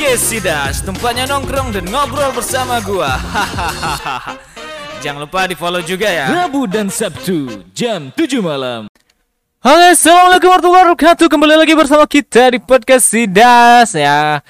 Podcast Sidas, tempatnya nongkrong dan ngobrol bersama gua. Hahaha. Jangan lupa di follow juga ya. Rabu dan Sabtu jam 7 malam. Halo, assalamualaikum warahmatullahi wabarakatuh. Kembali lagi bersama kita di podcast Sidas ya.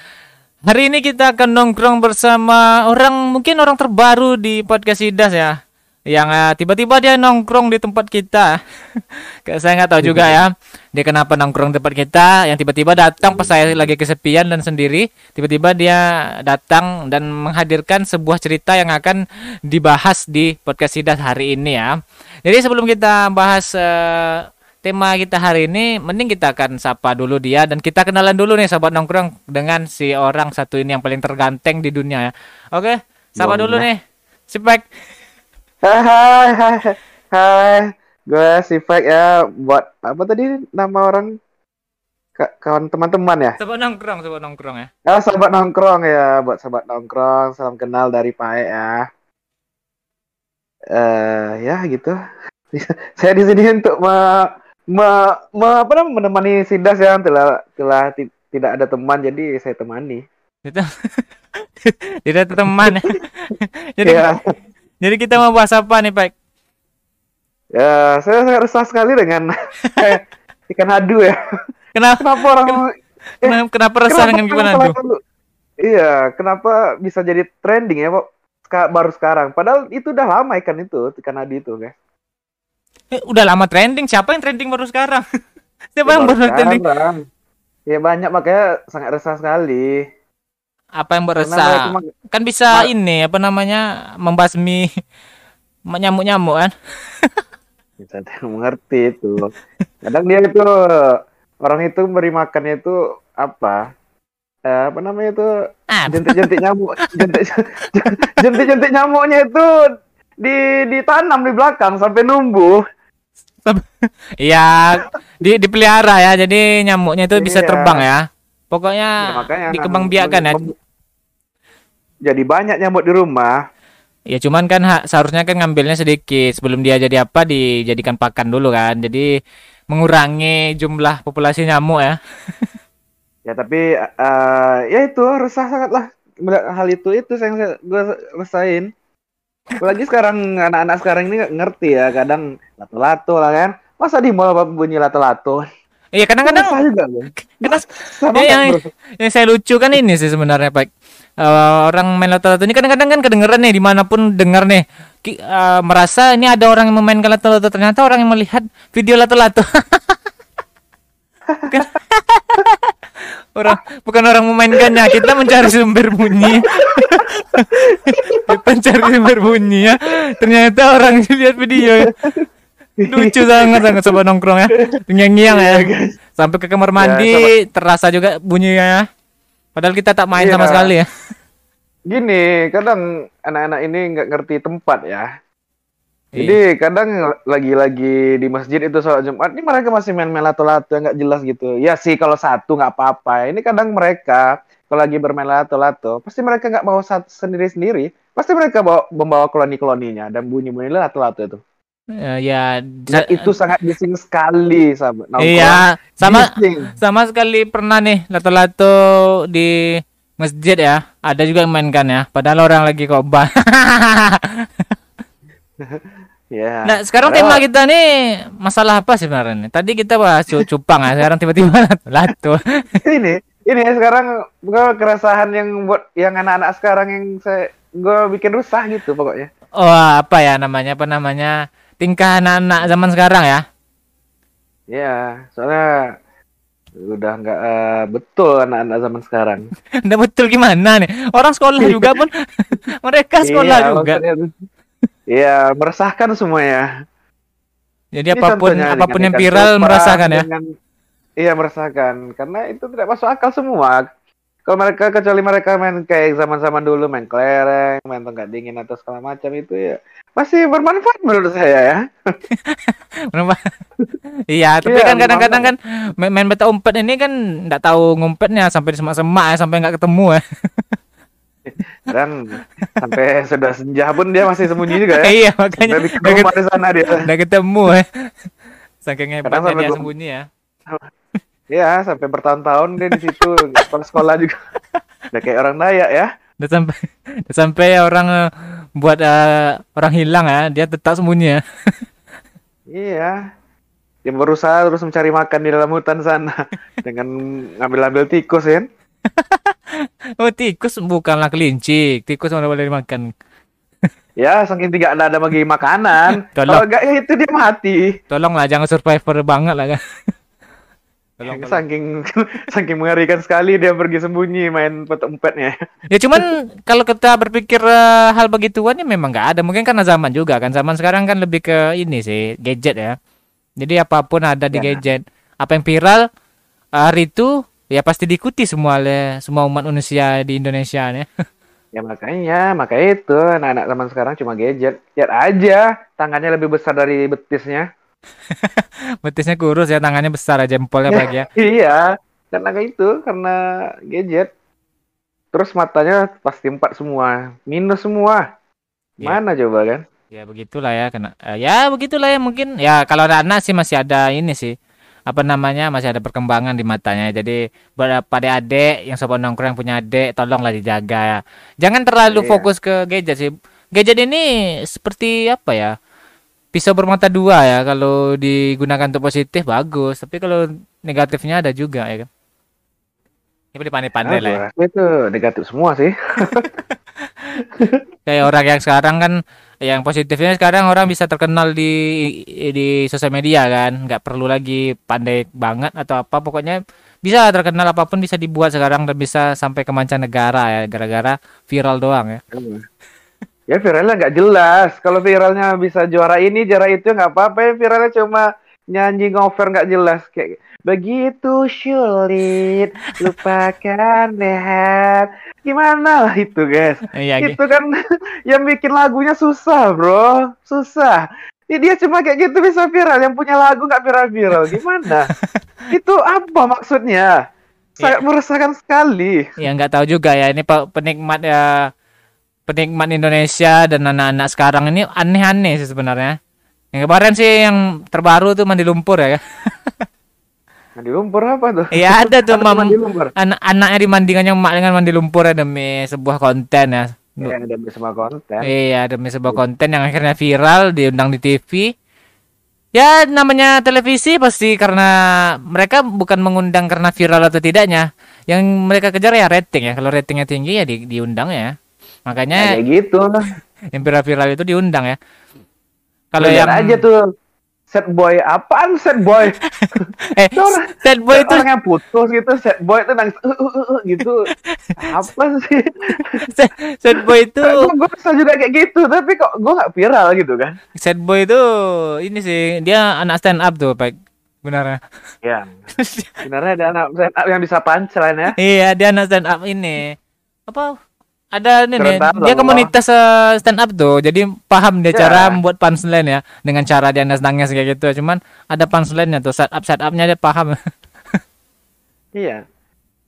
Hari ini kita akan nongkrong bersama orang mungkin orang terbaru di podcast Sidas ya. Yang eh, tiba-tiba dia nongkrong di tempat kita. Kayak saya nggak tahu juga ya. Dia kenapa nongkrong di tempat kita? Yang tiba-tiba datang pas saya lagi kesepian dan sendiri. Tiba-tiba dia datang dan menghadirkan sebuah cerita yang akan dibahas di podcast Sidas hari ini ya. Jadi sebelum kita bahas eh, tema kita hari ini, mending kita akan sapa dulu dia dan kita kenalan dulu nih sahabat nongkrong dengan si orang satu ini yang paling terganteng di dunia ya. Oke, sapa dulu Boleh. nih. Sipek. Hai, hai, hai, hai. Gue si Fak ya. Buat apa tadi nama orang Ka- kawan teman-teman ya? Sahabat nongkrong, sahabat nongkrong ya. Ah, sahabat nongkrong ya. Buat sahabat nongkrong, salam kenal dari Pae ya. Eh, ya gitu. Saya di sini untuk me, me, me- apa namanya menemani Sidas yang telah telah ti- tidak ada teman jadi saya temani. Tidak ada teman. ya. jadi Ya, jadi kita mau bahas apa nih, Pak? ya saya sangat resah sekali dengan ikan adu ya. Kenapa Kenapa orang kenapa, kenapa resah dengan gimana kenapa tuh? dulu- Iya, kenapa bisa jadi trending ya, Pak? Baru sekarang. Padahal itu udah lama ikan itu, ikan adi itu, guys. Eh, udah lama trending. Siapa yang trending baru sekarang? Siapa Ya, yang baru baru trending? sekarang. Ya banyak makanya sangat resah sekali. Apa yang mak- Kan bisa Ma- ini apa namanya membasmi nyamuk-nyamuk kan? Saya tidak mengerti itu. Kadang dia itu orang itu beri makannya itu apa? Eh, apa namanya itu jentik-jentik nyamuk, jentik jentik-jentik nyamuknya itu di ditanam di belakang sampai numbuh. Iya, di dipelihara ya. Jadi nyamuknya itu bisa Iya. terbang ya. Pokoknya Ya, makanya dikembangbiakan ya. Jadi banyak nyamuk di rumah. Ya cuman kan ha- seharusnya kan ngambilnya sedikit sebelum dia jadi apa dijadikan pakan dulu kan. Jadi mengurangi jumlah populasi nyamuk ya. Ya tapi eh, ya itu resah sangat lah melihat hal itu itu yang saya gue resahin. Apalagi sekarang anak-anak sekarang ini ngerti ya kadang lato-lato lah kan. Masa di mall apa bunyi lato-lato? Iya kadang-kadang gue. kadang Ya, kan, yang, yang saya lucu kan ini sih sebenarnya Pak. Eh, orang main lato-lato ini kadang-kadang kan kedengeran nih di mana pun dengar nih. Ki- eh, merasa ini ada orang yang memainkan lato-lato ternyata orang yang melihat video lato-lato Bukan- orang bukan orang memainkannya kita mencari sumber bunyi. Kita mencari sumber bunyi ya. Ternyata orang yang lihat video ya. Lucu sangat sangat. Sobat nongkrong ya. Ngiang-ngiang ya. Sampai ke kamar mandi terasa juga bunyinya ya padahal kita tak main Iya. sama sekali ya Gini, kadang anak-anak ini nggak ngerti tempat ya. Iya. Jadi kadang lagi-lagi di masjid itu sholat Jumat, ini mereka masih main-main lato-lato yang nggak jelas gitu. Ya sih kalau satu nggak apa-apa. Ini kadang mereka kalau lagi bermain lato-lato, pasti mereka nggak bawa satu sendiri-sendiri. Pasti mereka bawa membawa koloni-koloninya dan bunyi-bunyi lato-lato itu. Ya, ya Dan sa- itu sangat bising sekali, sahabat. Nongkrong. iya sama Bising. sama sekali pernah nih lato-lato di masjid ya ada juga yang mainkan ya padahal orang lagi khotbah Ya. nah sekarang tema kita nih masalah apa sih sebenarnya nih? tadi kita bahas cu- cupang ya sekarang tiba-tiba lato ini ini sekarang gue keresahan yang buat yang anak-anak sekarang yang saya gue bikin rusah gitu pokoknya. oh apa ya namanya apa namanya tingkah anak-anak zaman sekarang ya Ya, soalnya udah nggak eh, betul anak-anak zaman sekarang. Nggak betul gimana nih orang sekolah juga pun mereka sekolah Iya, juga maksudnya tuh. Iya, meresahkan semuanya. jadi Ini apa pun apa pun yang viral merasakan ya dengan- Iya, meresahkan. Karena itu tidak masuk akal semua. Kalau mereka kecuali mereka main kayak zaman-zaman dulu main kelereng, main tongkat dingin atau segala macam itu ya masih bermanfaat menurut saya ya. Iya, tapi Iya, kan kadang-kadang kan main, main beta umpet ini kan nggak tahu ngumpetnya sampai di semak-semak ya, sampai nggak ketemu ya. Dan sampai sudah senja pun dia masih sembunyi juga ya. iya, makanya Sampai bikin nggak rumah ket- di sana dia. nggak ketemu ya. Saking hebatnya dia gua- sembunyi ya. Iya, sampai bertahun-tahun dia di situ sekolah sekolah juga. Udah kayak orang Dayak ya. Udah sampai udah sampai orang eh, buat eh, orang hilang ya, dia tetap sembunyi ya. Iya. Dia berusaha terus mencari makan di dalam hutan sana dengan ngambil-ambil tikus ya. Oh, tikus bukanlah kelinci. Tikus mana boleh dimakan. Ya, saking tidak ada ada bagi makanan. Kalau enggak ya itu dia mati. Tolonglah jangan survivor banget lah kan. Tolong, tolong. Saking saking mengerikan sekali dia pergi sembunyi main petumpetnya. Ya cuman kalau kita berpikir eh, hal begituan ya memang nggak ada. Mungkin karena zaman juga kan. Zaman sekarang kan lebih ke ini sih gadget ya. Jadi apa pun ada di Ya. gadget. Apa yang viral hari itu ya pasti diikuti semua oleh semua umat manusia di Indonesia ya. Ya makanya, makanya itu anak-anak zaman sekarang cuma gadget. Lihat aja, tangannya lebih besar dari betisnya. Betisnya kurus ya, tangannya besar aja jempolnya apalagi ya. Iya, karena kayak itu, karena gadget. Terus matanya pasti empat semua, minus semua. Ya. Mana coba kan? Ya begitulah ya kena. eh, ya begitulah ya mungkin. Ya kalau ada anak sih masih ada ini sih. Apa namanya? Masih ada perkembangan di matanya. Jadi pada adik yang sobat nongkrong yang punya adik tolonglah dijaga ya. Jangan terlalu Iya. fokus ke gadget sih. Gadget ini seperti apa ya? Pisau bermata dua ya. Kalau digunakan untuk positif bagus, tapi kalau negatifnya ada juga ya kan. Ini boleh pandai-pandai lah ya. itu negatif semua sih. kayak orang yang sekarang kan yang positifnya sekarang orang bisa terkenal di di sosial media kan nggak perlu lagi pandai banget atau apa pokoknya bisa terkenal apa pun bisa dibuat sekarang dan bisa sampai ke mancanegara ya gara-gara viral doang ya Ya viralnya nggak jelas. Kalau viralnya bisa juara ini, juara itu nggak apa-apa. Ya viralnya cuma nyanyi ngover nggak jelas kayak begitu sulit lupakan lehat. Gimana lah itu guys? iya itu kan yang bikin lagunya susah bro, susah. Ya, dia cuma kayak gitu bisa viral. Yang punya lagu nggak viral-viral. Gimana? itu apa maksudnya? Sangat meresahkan sekali. ya nggak tahu juga ya ini pe- penikmat ya penikmat Indonesia dan anak-anak sekarang ini aneh-aneh sih sebenarnya yang kemarin sih yang terbaru tuh mandi lumpur ya Mandi lumpur apa tuh? Iya ada tuh mam mandi lumpur. anak anaknya dibandingkan mak dengan mandi lumpur ya demi sebuah konten ya Ya, ada semua konten. Iya, demi sebuah konten yang akhirnya viral, diundang di TV. Ya, namanya televisi pasti karena mereka bukan mengundang karena viral atau tidaknya. Yang mereka kejar ya rating ya. Kalau ratingnya tinggi ya di, diundang ya. Ya, Makanya kayak gitu yang viral-viral itu diundang ya. Kalau yang aja tuh set boy apaan set boy? eh orang- sad boy itu orang yang putus gitu set boy itu nangis "Uh, uh, uh, uh," gitu. Apa sih? sad boy itu gue kesel juga kayak gitu, tapi kok gue nggak viral gitu kan? sad boy itu ini sih dia anak stand up tuh, Pak. Benar. Ya. Sebenarnya ada anak stand up yang bisa punchline ya. Iya, dia anak stand up ini. Apa? Ada ini nih, banget dia komunitas eh, stand up tuh. Jadi paham dia Ya. cara membuat punchline ya dengan cara dia nangis kayak gitu. Cuman ada punchline-nya tuh, set up set up-nya dia paham. Iya.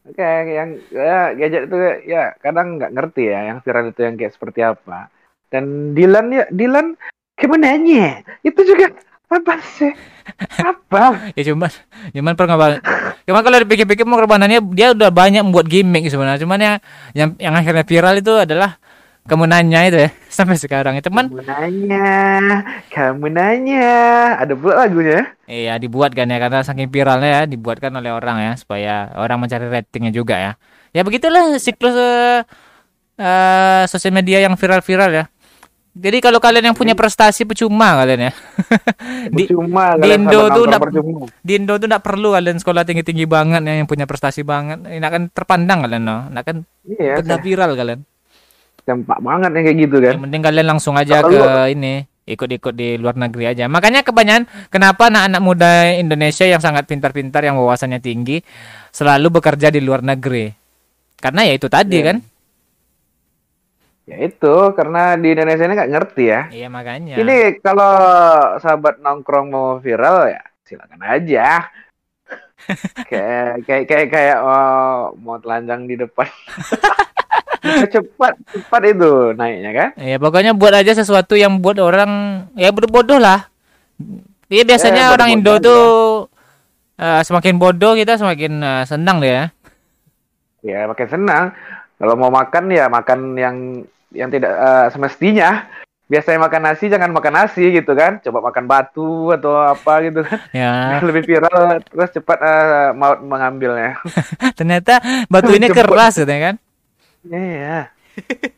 Oke, yang ya, gadget itu ya kadang nggak ngerti ya yang viral itu yang kayak seperti apa. Dan Dilan ya, Dilan kemenanya itu juga apa sih? Apa? ya cuman cuman pengorbanan cuman kalau dipikir-pikir pengorbanannya dia udah banyak membuat gimmick sebenarnya. Cuman yang yang yang akhirnya viral itu adalah kamu nanya itu ya sampai sekarang itu man Kamu nanya, kamu nanya. Ada pula lagunya. Iya dibuat kan ya karena saking viralnya ya dibuatkan oleh orang ya supaya orang mencari ratingnya juga ya. Ya begitulah siklus eh, eh, sosial media yang viral-viral ya. Jadi kalau kalian yang punya prestasi percuma kalian ya. di Cuma di Indo tuh nggak- percuma. di Indo tuh nggak perlu kalian sekolah tinggi-tinggi banget ya yang punya prestasi banget. Ini akan terpandang kalian no. Nah kan Iya, benda viral kalian. sempak banget yang kayak gitu kan. Yang penting kalian langsung aja ke ini ikut-ikut di luar negeri aja. Makanya kebanyakan kenapa anak-anak muda Indonesia yang sangat pintar-pintar yang wawasannya tinggi selalu bekerja di luar negeri. Karena ya itu tadi Iya. kan. Ya itu karena di Indonesia ini nggak ngerti ya. Iya makanya. Ini kalau sahabat nongkrong mau viral ya silakan aja. kayak kayak kayak kayak oh, mau telanjang di depan. cepat cepat itu naiknya kan? Ya pokoknya buat aja sesuatu yang buat orang ya berbodoh lah. Iya biasanya Eh, orang Indo tuh eh, semakin bodoh kita semakin eh, senang deh ya. Ya makin senang. Kalau mau makan ya makan yang yang tidak eh, semestinya. Biasanya makan nasi jangan makan nasi gitu kan. Coba makan batu atau apa gitu kan. Ya, Lebih viral terus cepat eh, maut mengambilnya. ternyata batu ini keras gitu kan. Iya.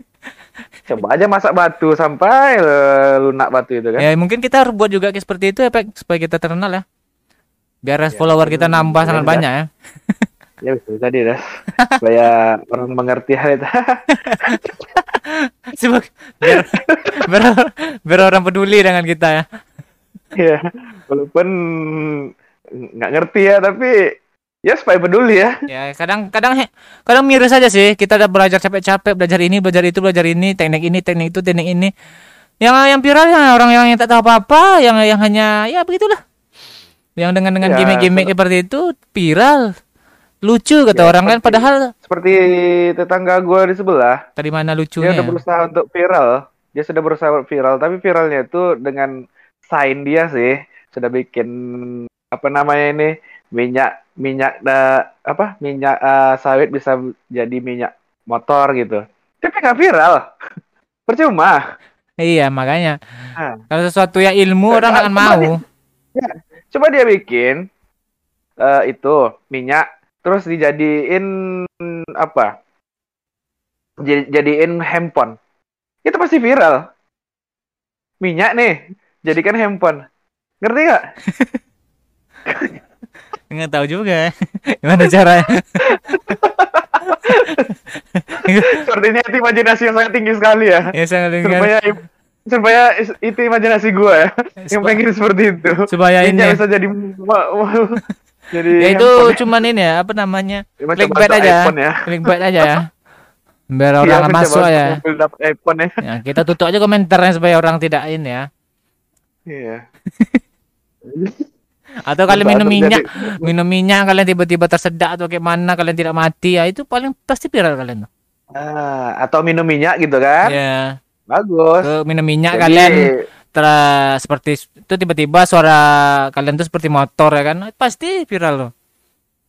Coba aja masak batu sampai eh, lunak batu itu kan. Ya, mungkin kita harus buat juga kayak seperti itu ya, Pak, supaya kita terkenal ya. Biar Ya, follower kita nambah ya sangat udah. banyak ya. Ya bisa jadi dah. Supaya orang mengerti hal itu. Sebab biar, biar, biar orang peduli dengan kita ya. ya, walaupun nggak ngerti ya, tapi ya supaya peduli ya. Ya, kadang kadang kadang miris aja sih. Kita udah belajar capek-capek, belajar ini, belajar itu, belajar ini, teknik ini, teknik itu, teknik ini. Yang yang viral ya orang yang tak tahu apa-apa, yang yang hanya ya begitulah. Yang dengan dengan Ya, gimmick-gimmick seperti itu viral. Lucu kata Ya, orang kan seperti- padahal Seperti tetangga gue di sebelah, tadi mana dia lucunya. udah ya? berusaha untuk viral. Dia sudah berusaha viral, tapi viralnya itu dengan sign dia sih sudah bikin apa namanya ini minyak minyak da, apa minyak eh, sawit bisa jadi minyak motor gitu. Tapi nggak viral, percuma. Iya, makanya. Ah. Kalau sesuatu yang ilmu orang Ah, akan mau. dia- Coba dia bikin eh, itu minyak, terus dijadiin apa? Jadi- Jadiin handphone. Itu pasti viral. Minyak nih, jadikan handphone. Ngerti gak? Nggak tahu juga. Gimana caranya? Sepertinya itu imajinasi yang sangat tinggi sekali ya. ya saya dengar. Supaya supaya itu imajinasi gua ya, yang pengen seperti itu. supaya ini. Minyak bisa jadi jadi Ya itu cuman ini ya, apa namanya? Macam clickbait aja. ya. Clickbait aja ya. Biar orang mencoba masuk ya. iPhone ya. ya. Kita tutup aja komentarnya supaya orang tidak ini ya. Iya. Atau kalian minum minyak, minum minyak kalian tiba-tiba tersedak atau kayak mana kalian tidak mati ya itu paling pasti viral kalian tuh. Ah, atau minum minyak gitu kan? Ya, Bagus. ke minum minyak Jadi, kalian ter seperti itu tiba-tiba suara kalian tuh seperti motor ya kan pasti viral loh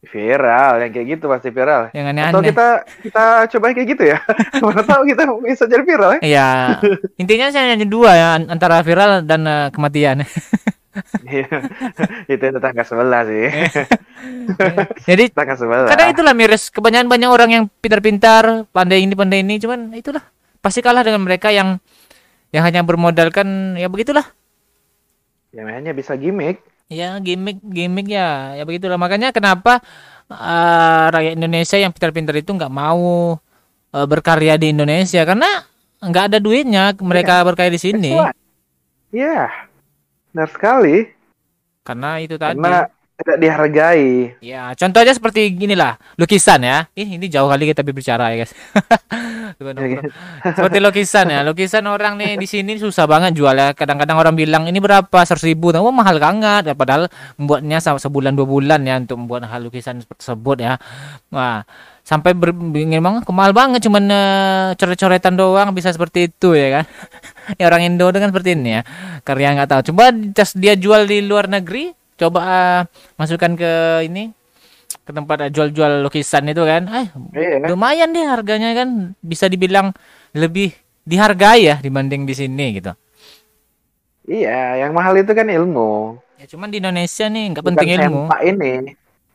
viral yang kayak gitu pasti viral. yang Atau aneh-aneh kita kita coba kayak gitu ya. Mana tahu kita bisa jadi viral ya. Iya, intinya saya hanya dua ya an- antara viral dan eh, kematian. Iya. itu tetangga sebelah sih. Jadi tetangga sebelah. kadang itulah miris kebanyakan banyak orang yang pintar-pintar, pandai ini pandai ini, cuman itulah pasti kalah dengan mereka yang yang hanya bermodalkan ya begitulah. Ya hanya bisa gimmick. Ya gimmick gimmick ya ya begitulah makanya kenapa eh, rakyat Indonesia yang pintar-pintar itu nggak mau eh, berkarya di Indonesia karena nggak ada duitnya mereka berkarya di sini why. Iya. Benar sekali. karena itu tadi. Karena tidak dihargai. Ya, contoh aja seperti ginilah, lukisan ya. Ih, ini jauh kali kita berbicara ya, guys. Seperti lukisan ya. Lukisan orang nih di sini susah banget jual ya. Kadang-kadang orang bilang ini berapa? 100 ribu. Oh, mahal banget. Ya, padahal membuatnya se- sebulan dua bulan ya untuk membuat hal lukisan tersebut ya. Wah, sampai ber, memang mahal banget cuman eh, coret-coretan doang bisa seperti itu ya kan. ya orang Indo dengan seperti ini ya. Karya nggak tahu. Coba dia jual di luar negeri, coba eh, masukkan ke ini ke tempat eh, jual-jual lukisan itu kan. Eh, Iya. lumayan deh harganya kan bisa dibilang lebih dihargai ya dibanding di sini gitu. Iya, yang mahal itu kan ilmu. Ya cuman di Indonesia nih nggak Bukan penting ilmu. sempak ini.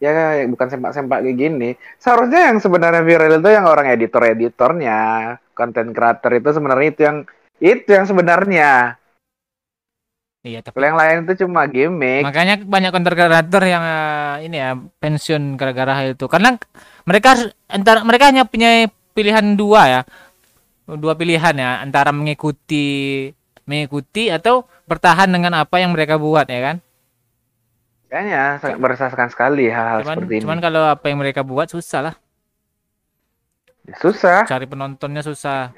Ya, bukan sempak-sempak kayak gini. Seharusnya yang sebenarnya viral itu yang orang editor-editornya, konten creator itu sebenarnya itu yang itu yang sebenarnya. Iya, tapi Kalau yang lain itu cuma gimmick. makanya banyak konten kreator yang eh, ini ya pensiun gara-gara hal itu. Karena mereka antara mereka hanya punya pilihan dua ya. Dua pilihan ya, antara mengikuti mengikuti atau bertahan dengan apa yang mereka buat ya kan. Kayaknya sangat meresahkan sekali hal-hal Cuman seperti ini. cuman kalau apa yang mereka buat susah lah. Susah. Cari penontonnya susah.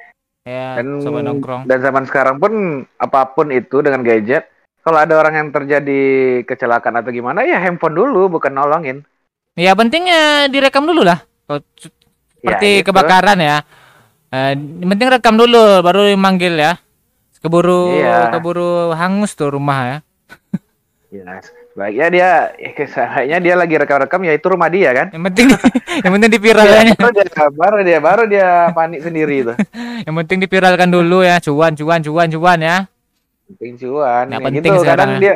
Ya, Dan, sobat nongkrong. dan zaman sekarang pun apa pun itu dengan gadget, kalau ada orang yang terjadi kecelakaan atau gimana, ya handphone dulu, bukan nolongin. Ya pentingnya direkam dulu lah. Kalau cu- Seperti Ya, kebakaran ya. Eh, penting rekam dulu baru manggil ya. Keburu Iya. keburu hangus tuh rumah ya. Ya, Baiknya dia, ya, kayaknya dia lagi rekam-rekam ya itu rumah dia kan. Yang penting yang penting dipiralkan. baru dia, baru dia, baru dia panik sendiri itu. yang penting dipiralkan dulu ya, cuan cuan cuan cuan ya. Penting cuan. Ya penting gitu. sekarang Kadang ya. dia,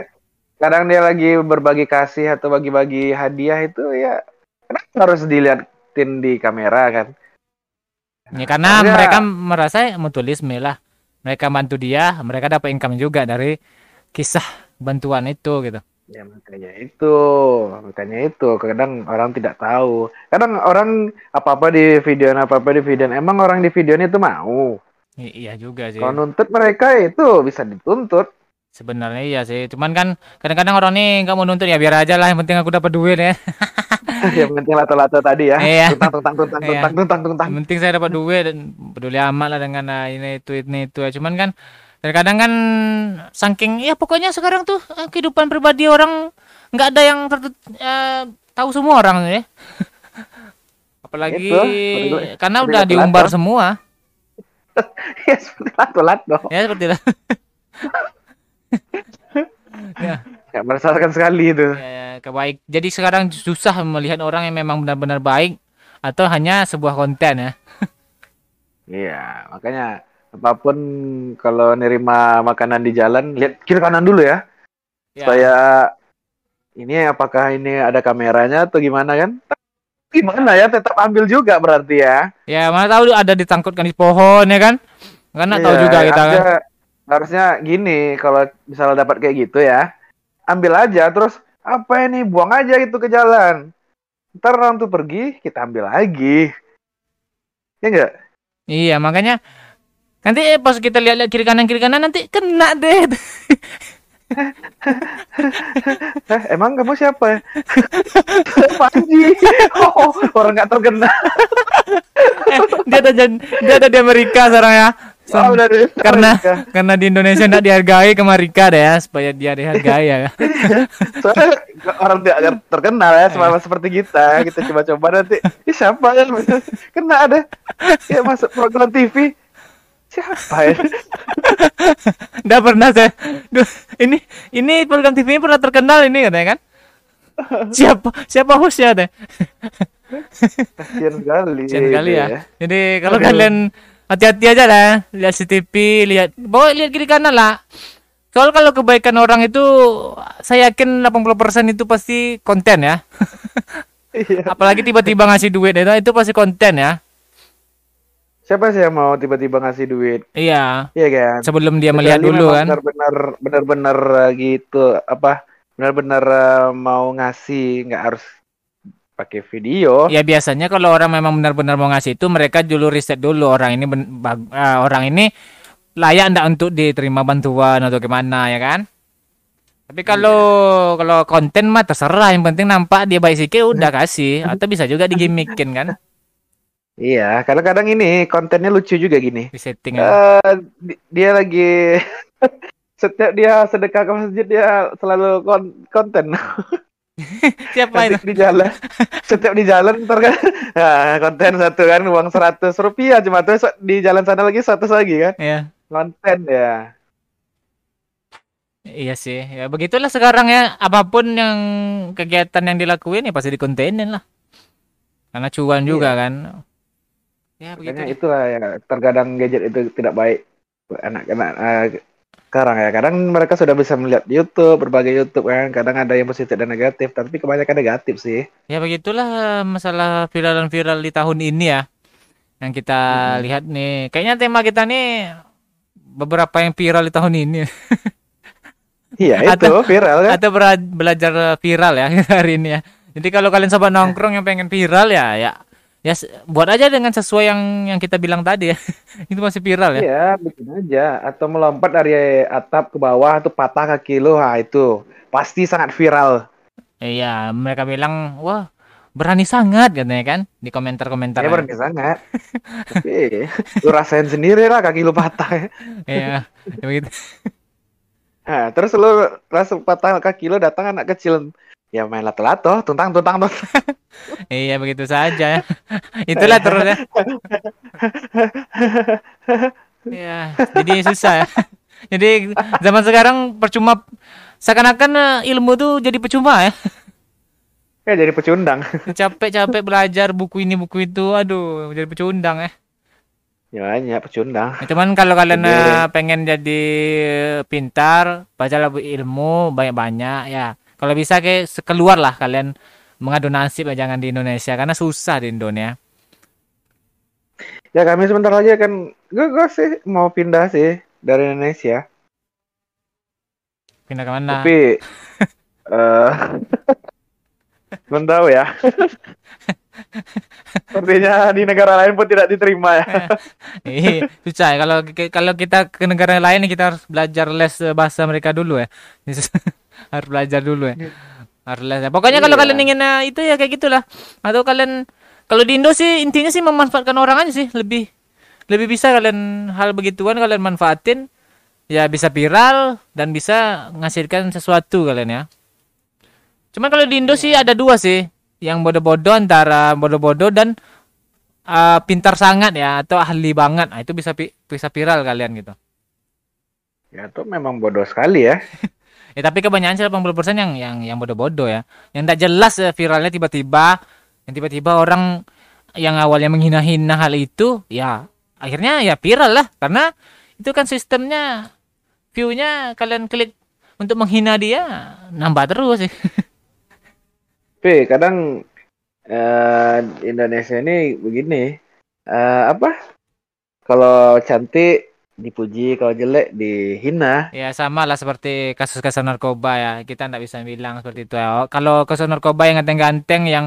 kadang dia lagi berbagi kasih atau bagi-bagi hadiah itu ya, kenapa harus diliatin di kamera kan? Ya karena Karena- mereka merasa mutualisme lah. Mereka bantu dia, mereka dapat income juga dari kisah bantuan itu gitu. Ya makanya itu, makanya itu. Kadang orang tidak tahu. Kadang orang apa-apa di video apa-apa di video. Emang orang di video itu mau. I- iya juga sih. Kalau nuntut mereka itu bisa dituntut. Sebenarnya iya sih. Cuman kan kadang-kadang orang nih nggak mau nuntut ya biar aja lah. Yang penting aku dapat duit ya. yang penting lato-lato tadi ya. Iya. Tuntang, tuntang, tuntang, Iya. tuntang, tuntang, tuntang. Yang penting saya dapat duit dan peduli amat lah dengan ah, ini itu ini itu ya. Cuman kan kadang kan saking ya pokoknya sekarang tuh eh, kehidupan pribadi orang nggak ada yang tertut- eh, tahu semua orang ya. Apalagi Itu, karena udah diumbar semua. ya seperti lato-lato. Ya seperti itu. ya, Ya, meresahkan sekali itu. ya, ya, kebaik. Jadi sekarang susah melihat orang yang memang benar-benar baik atau hanya sebuah konten ya. Iya, makanya apa pun kalau nerima makanan di jalan, lihat kiri kanan dulu ya. Ya. Supaya ini apakah ini ada kameranya atau gimana kan? Gimana ya, tetap ambil juga berarti ya. Ya, mana tahu ada ditangkutkan di pohon ya kan? Karena tahu Iya, juga kita kan. harusnya, harusnya gini, kalau misalnya dapat kayak gitu ya, ambil aja terus apa ini buang aja itu ke jalan. Ntar orang tuh pergi, kita ambil lagi. Ya enggak? Iya, makanya nanti eh, pas kita lihat-lihat kiri kanan kiri kanan nanti kena deh. Eh, emang kamu siapa ya? Panji. Oh, orang nggak terkena. Eh, dia ada dia ada di Amerika sekarang ya. So- Oh, udah karena karena di Indonesia tidak dihargai ke Amerika deh ya supaya dia dihargai ya. Soalnya orang tidak terkenal ya, sama seperti kita. Kita coba-coba nanti. Ih, siapa ya? Kena ada. Ya masuk program TV. Siapa ya? Udah pernah saya. Duh, ini ini program TV ini pernah terkenal ini katanya kan? Siapa siapa hostnya teh? Kasian sekali. Kasian sekali itu ya. Jadi kalau kalian hati-hati aja lah, lihat CCTV, lihat bawa lihat kiri kanan lah. Soal kalau kebaikan orang itu saya yakin 80% itu pasti konten ya. Iya. Apalagi tiba-tiba ngasih duit itu itu pasti konten ya. Siapa sih yang mau tiba-tiba ngasih duit? Iya. Iya kan? Sebelum dia melihat Kecuali dulu kan. Benar-benar benar-benar uh, gitu apa? Benar-benar uh, mau ngasih nggak harus pakai video. Ya biasanya kalau orang memang benar-benar mau ngasih itu mereka dulu riset dulu orang ini ben- bag- ah, orang ini layak enggak untuk diterima bantuan atau gimana ya kan? Tapi kalau kalau konten mah terserah yang penting nampak dia baik sikit udah kasih atau bisa juga digimikin kan Iya, kadang-kadang ini kontennya lucu juga gini. di setting. Eh, di- dia lagi setiap dia sedekah ke masjid dia selalu kon- konten Siapa itu? Di jalan setiap di jalan ntar kan nah, konten satu kan uang seratus rupiah cuma tuh di jalan sana lagi seratus lagi kan Ya. konten ya Iya sih. Ya begitulah sekarang ya apa pun yang kegiatan yang dilakuin ya pasti dikontenin lah. Karena cuan juga kan. Ya begitu. makanya itulah ya terkadang gadget itu tidak baik anak-anak eh, sekarang ya kadang mereka sudah bisa melihat YouTube berbagai YouTube kan kadang ada yang positif dan negatif tapi kebanyakan negatif sih Ya begitulah masalah viralan-viral di tahun ini ya. Yang kita Mm-mm. lihat nih. Kayaknya tema kita nih beberapa yang viral di tahun ini. iya itu Atau- viral kan Atau belajar viral ya hari ini ya. Jadi kalau kalian sobat nongkrong yang pengen viral ya ya ya buat aja dengan sesuai yang yang kita bilang tadi ya. Itu masih viral ya. Iya, bikin aja. Atau melompat dari atap ke bawah atau patah kaki lu, nah itu pasti sangat viral. Iya, mereka bilang, "Wah, berani sangat," katanya kan di komentar-komentar. Ya berani sangat. Tapi lu rasain sendiri lah kaki lu patah. Iya, ya begitu. Nah, terus lu rasa patah kaki lu datang anak kecil. Ya main lato-lato, tuntang tuntang tuntang. Iya, begitu saja. Itulah terus ya. Iya, jadi susah ya. Jadi zaman sekarang percuma seakan-akan eh, ilmu tuh jadi percuma ya. Ya jadi pecundang. Capek-capek belajar buku ini buku itu, aduh jadi pecundang ya. ya banyak pecundang. Ya, Cuman kalau kalian Jadi- eh, pengen jadi pintar, baca lebih ilmu banyak-banyak ya. Kalau bisa kayak sekeluar lah kalian mengadu nasib jangan di Indonesia karena susah di Indonesia. Ya kami sebentar lagi akan gue gue sih mau pindah sih dari Indonesia. Pindah ke mana? Tapi eh belum tahu ya. Sepertinya di negara lain pun tidak diterima ya. Iya, susah ya. Kalau kalau kita ke negara lain kita harus belajar les bahasa mereka dulu ya. Harus belajar dulu ya. Harus les. ya. Pokoknya kalau Iya. kalian ingin eh, itu ya kayak gitulah. Atau kalian kalau di Indo sih intinya sih memanfaatkan orang aja sih lebih lebih bisa kalian hal begituan kalian manfaatin ya bisa viral dan bisa menghasilkan sesuatu kalian ya. Cuman kalau di Indo sih ada dua sih, yang bodoh-bodoh antara bodoh-bodoh dan uh, pintar sangat ya atau ahli banget. Nah, itu bisa pi- bisa viral kalian gitu. Ya itu memang bodoh sekali ya. Ya tapi kebanyakan sih 80% yang yang yang bodoh-bodoh ya. Yang tak jelas eh, viralnya tiba-tiba yang tiba-tiba orang yang awalnya menghina-hina hal itu ya akhirnya ya viral lah karena itu kan sistemnya view-nya kalian klik untuk menghina dia nambah terus sih. Tapi kadang eh Indonesia ini begini. eh apa? Kalau cantik dipuji, kalau jelek dihina. Ya sama lah seperti kasus-kasus narkoba ya. Kita nggak bisa bilang seperti itu ya. Kalau kasus narkoba yang ganteng-ganteng yang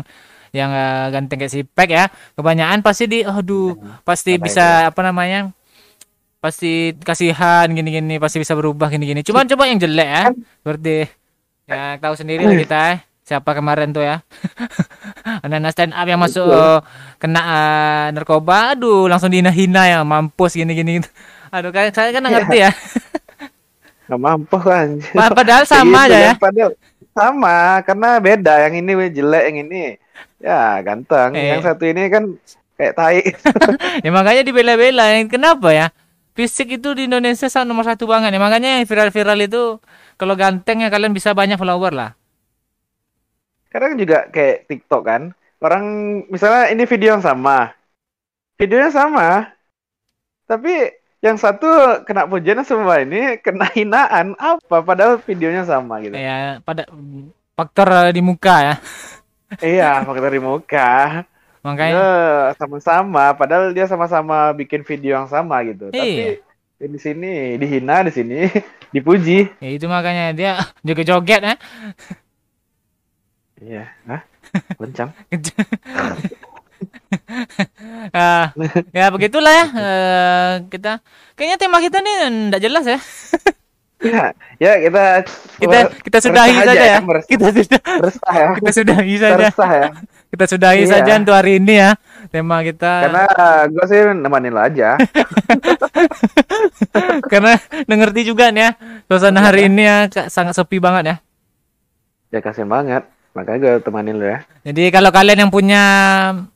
yang eh, ganteng kayak si Pek ya, kebanyakan pasti di aduh, pasti Apa bisa apa namanya? Pasti kasihan gini-gini, pasti bisa berubah gini-gini. Cuman coba yang jelek ya. Seperti ya tahu sendiri lah kita eh. Siapa kemarin tuh ya. Anak-anak stand up yang masuk eh, kena eh, narkoba, aduh langsung dihina-hina ya, mampus gini-gini. Aduh, kan saya kan ngerti ya. Nggak mampu kan. Pa- Padahal sama Gitu aja ya. kan, Padahal sama karena beda yang ini jelek yang ini ya ganteng Eh. yang satu ini kan kayak tai ya makanya dibela-bela yang kenapa ya fisik itu di Indonesia sangat nomor satu banget ya makanya yang viral-viral itu kalau ganteng ya kalian bisa banyak follower lah kadang juga kayak TikTok kan orang misalnya ini video yang sama. Videonya sama. Tapi yang satu kena pujian semua ini kena hinaan. Apa? Padahal videonya sama gitu. Ya pada faktor eh, di muka ya. Iya faktor di muka. Makanya Ya, sama-sama padahal dia sama-sama bikin video yang sama gitu. Iya. tapi di sini dihina di sini dipuji. Ya itu makanya dia joget-joget ya iya. Hah? kencang? Ah, ya begitulah ya Eh, kita. Kayaknya tema kita nih enggak jelas ya. Ya ya kita kita kita sudahi saja ya, ya kita sudah resah ya. kita sudahi saja. Resah ya. Kita sudahi Iya. saja untuk hari ini ya tema kita. Karena gue sih nemenin lo aja. Karena udah ngerti juga nih ya suasana hari ini ya sangat sepi banget ya. Ya kasihan banget makanya gue temanin lo ya. Jadi kalau kalian yang punya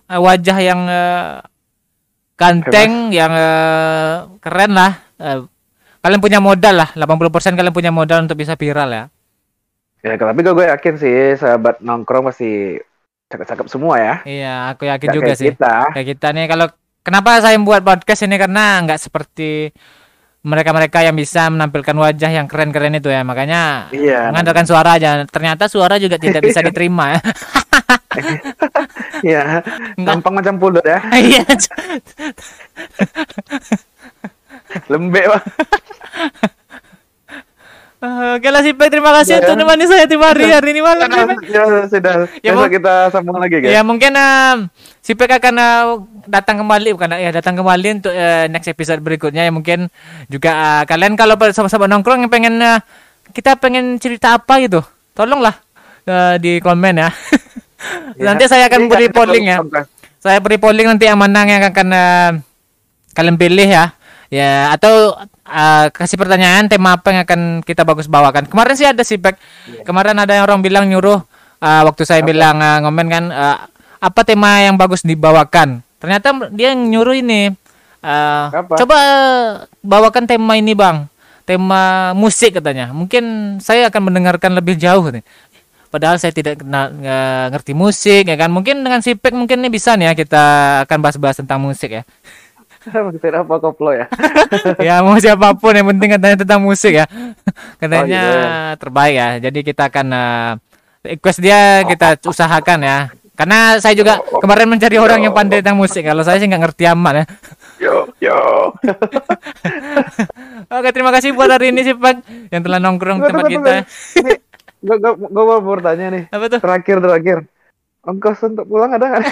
eh, wajah yang eh, ganteng yang eh, keren lah eh, kalian punya modal lah. 80% kalian punya modal untuk bisa viral ya. Ya tapi gue gue yakin sih sahabat nongkrong pasti cakep-cakep semua ya. Iya aku yakin Nggak juga kayak sih. kita. Kayak kita nih kalau kenapa saya buat podcast ini? Karena nggak seperti mereka-mereka yang bisa menampilkan wajah yang keren-keren itu ya. Makanya iya. mengandalkan suara aja. Ternyata suara juga tidak bisa diterima ya. Iya. Gampang macam pulut ya. Iya. Lembek banget oke lah sih Pak. terima kasih Ya. untuk nemani saya tiap hari hari ini malam ya, ya sudah. Ya, besok kita sambung lagi guys. ya mungkin eh, si Pek akan eh, datang kembali bukan ya datang kembali untuk eh, next episode berikutnya. Ya mungkin juga eh, kalian kalau sama-sama nongkrong yang pengen eh, kita pengen cerita apa gitu tolonglah eh, di komen ya. Nanti saya akan Ini beri polling ya. saya beri polling nanti yang menang yang akan eh, kalian pilih ya ya atau eh, kasih pertanyaan tema apa yang akan kita bagus bawakan kemarin sih ada sih Pek kemarin ada yang orang bilang nyuruh eh, waktu saya bilang eh, ngomen kan eh, apa tema yang bagus dibawakan ternyata dia yang nyuruh ini eh, Apa? coba bawakan tema ini bang tema musik katanya. Mungkin saya akan mendengarkan lebih jauh nih. Padahal saya tidak kena, nggak ngerti musik ya kan. Mungkin dengan Sipek mungkin ini bisa nih ya kita akan bahas-bahas tentang musik ya. Maksudnya apa koplo ya? ya mau siapa pun yang penting katanya tentang musik ya. katanya Oh, iya. terbaik ya. Jadi kita akan eh, request dia kita usahakan ya. Karena saya juga kemarin mencari orang yang pandai tentang musik. Kalau saya sih nggak ngerti amat ya. Yo yo. Oke, terima kasih buat hari ini sih Pak yang telah nongkrong di tempat kita. Gue gue gue mau bertanya nih. Apa tuh? Terakhir terakhir. Ongkos untuk pulang ada nggak?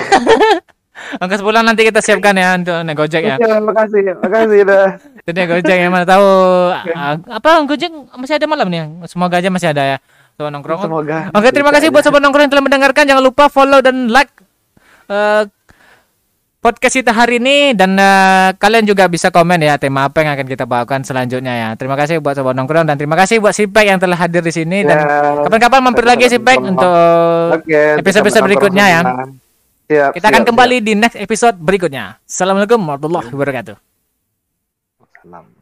Ongkos pulang nanti kita siapkan ya untuk naik Gojek ya. Ya, makasih, makasih dah. Itu naik Gojek ya mana tahu ah, apa Gojek masih ada malam nih. Semoga aja masih ada ya. Sobat nongkrong. Semoga. Oke, terima kasih buat sobat nongkrong yang telah mendengarkan. Jangan lupa follow dan like eh, podcast kita hari ini dan eh, kalian juga bisa komen ya tema apa yang akan kita bawakan selanjutnya ya. Terima kasih buat sobat nongkrong dan terima kasih buat Sipek yang telah hadir di sini dan Ya, kapan-kapan mampir lagi Sipek untuk episode-episode berikutnya ya. Siap. kita akan siap, kembali di next episode berikutnya. Assalamualaikum warahmatullahi wabarakatuh. siap. Salam.